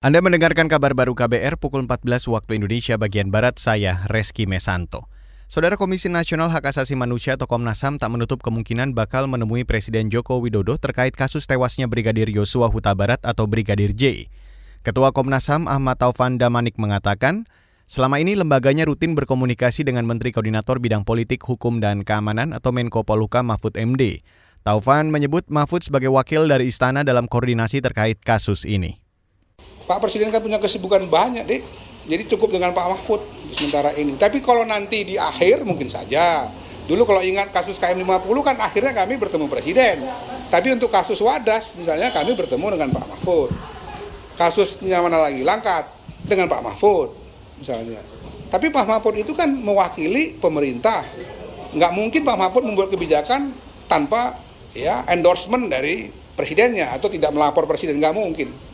Anda mendengarkan kabar baru KBR pukul 14 waktu Indonesia bagian Barat, saya Reski Mesanto. Saudara Komisi Nasional Hak Asasi Manusia atau Komnas HAM tak menutup kemungkinan bakal menemui Presiden Joko Widodo terkait kasus tewasnya Brigadir Yosua Huta Barat atau Brigadir J. Ketua Komnas HAM Ahmad Taufan Damanik mengatakan, selama ini lembaganya rutin berkomunikasi dengan Menteri Koordinator Bidang Politik, Hukum, dan Keamanan atau Menko Polhuka Mahfud MD. Taufan menyebut Mahfud sebagai wakil dari istana dalam koordinasi terkait kasus ini. Pak Presiden kan punya kesibukan banyak, deh. Jadi cukup dengan Pak Mahfud sementara ini. Tapi kalau nanti di akhir mungkin saja. Dulu kalau ingat kasus KM50 kan akhirnya kami bertemu Presiden. Tapi untuk kasus Wadas misalnya kami bertemu dengan Pak Mahfud. Kasusnya mana lagi? Langkat dengan Pak Mahfud misalnya. Tapi Pak Mahfud itu kan mewakili pemerintah. Nggak mungkin Pak Mahfud membuat kebijakan tanpa ya endorsement dari presidennya atau tidak melapor presiden nggak mungkin.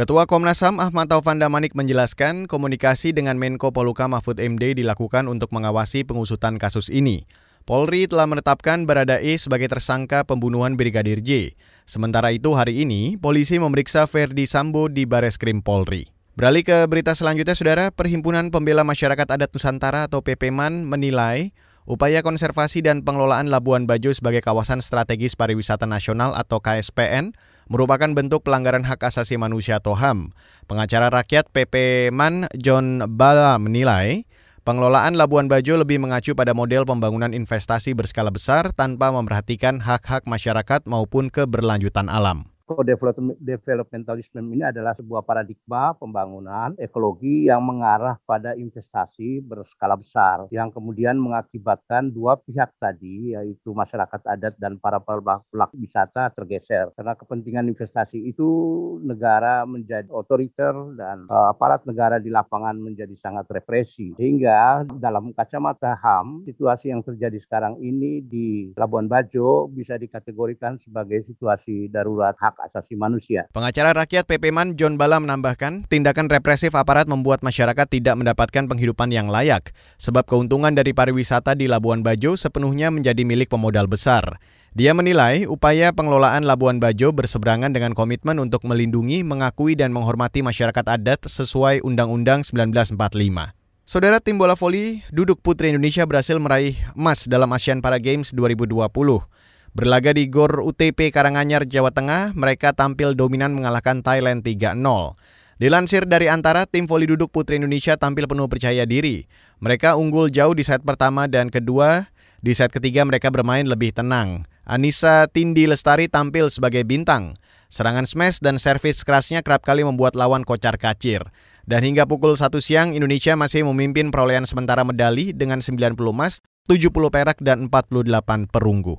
Ketua Komnas HAM Ahmad Taufan Damanik menjelaskan komunikasi dengan Menko Poluka Mahfud MD dilakukan untuk mengawasi pengusutan kasus ini. Polri telah menetapkan Baradae sebagai tersangka pembunuhan Brigadir J. Sementara itu hari ini, polisi memeriksa Ferdi Sambo di Bareskrim Polri. Beralih ke berita selanjutnya, Saudara, Perhimpunan Pembela Masyarakat Adat Nusantara atau PPMAN menilai Upaya konservasi dan pengelolaan Labuan Bajo sebagai kawasan strategis pariwisata nasional atau KSPN merupakan bentuk pelanggaran hak asasi manusia atau HAM. Pengacara rakyat PP Man John Bala menilai pengelolaan Labuan Bajo lebih mengacu pada model pembangunan investasi berskala besar tanpa memperhatikan hak-hak masyarakat maupun keberlanjutan alam developmentalisme ini adalah sebuah paradigma pembangunan ekologi yang mengarah pada investasi berskala besar yang kemudian mengakibatkan dua pihak tadi yaitu masyarakat adat dan para pelaku wisata tergeser. Karena kepentingan investasi itu negara menjadi otoriter dan uh, aparat negara di lapangan menjadi sangat represi. Sehingga dalam kacamata HAM situasi yang terjadi sekarang ini di Labuan Bajo bisa dikategorikan sebagai situasi darurat hak asasi manusia. Pengacara rakyat PP Man John Bala menambahkan, tindakan represif aparat membuat masyarakat tidak mendapatkan penghidupan yang layak, sebab keuntungan dari pariwisata di Labuan Bajo sepenuhnya menjadi milik pemodal besar. Dia menilai upaya pengelolaan Labuan Bajo berseberangan dengan komitmen untuk melindungi, mengakui, dan menghormati masyarakat adat sesuai Undang-Undang 1945. Saudara tim bola voli duduk putri Indonesia berhasil meraih emas dalam Asian Para Games 2020. Berlaga di GOR UTP Karanganyar, Jawa Tengah, mereka tampil dominan mengalahkan Thailand 3-0. Dilansir dari antara, tim voli duduk putri Indonesia tampil penuh percaya diri. Mereka unggul jauh di set pertama dan kedua, di set ketiga mereka bermain lebih tenang. Anissa Tindi Lestari tampil sebagai bintang. Serangan smash dan servis kerasnya kerap kali membuat lawan kocar kacir. Dan hingga pukul 1 siang, Indonesia masih memimpin perolehan sementara medali dengan 90 emas, 70 perak, dan 48 perunggu.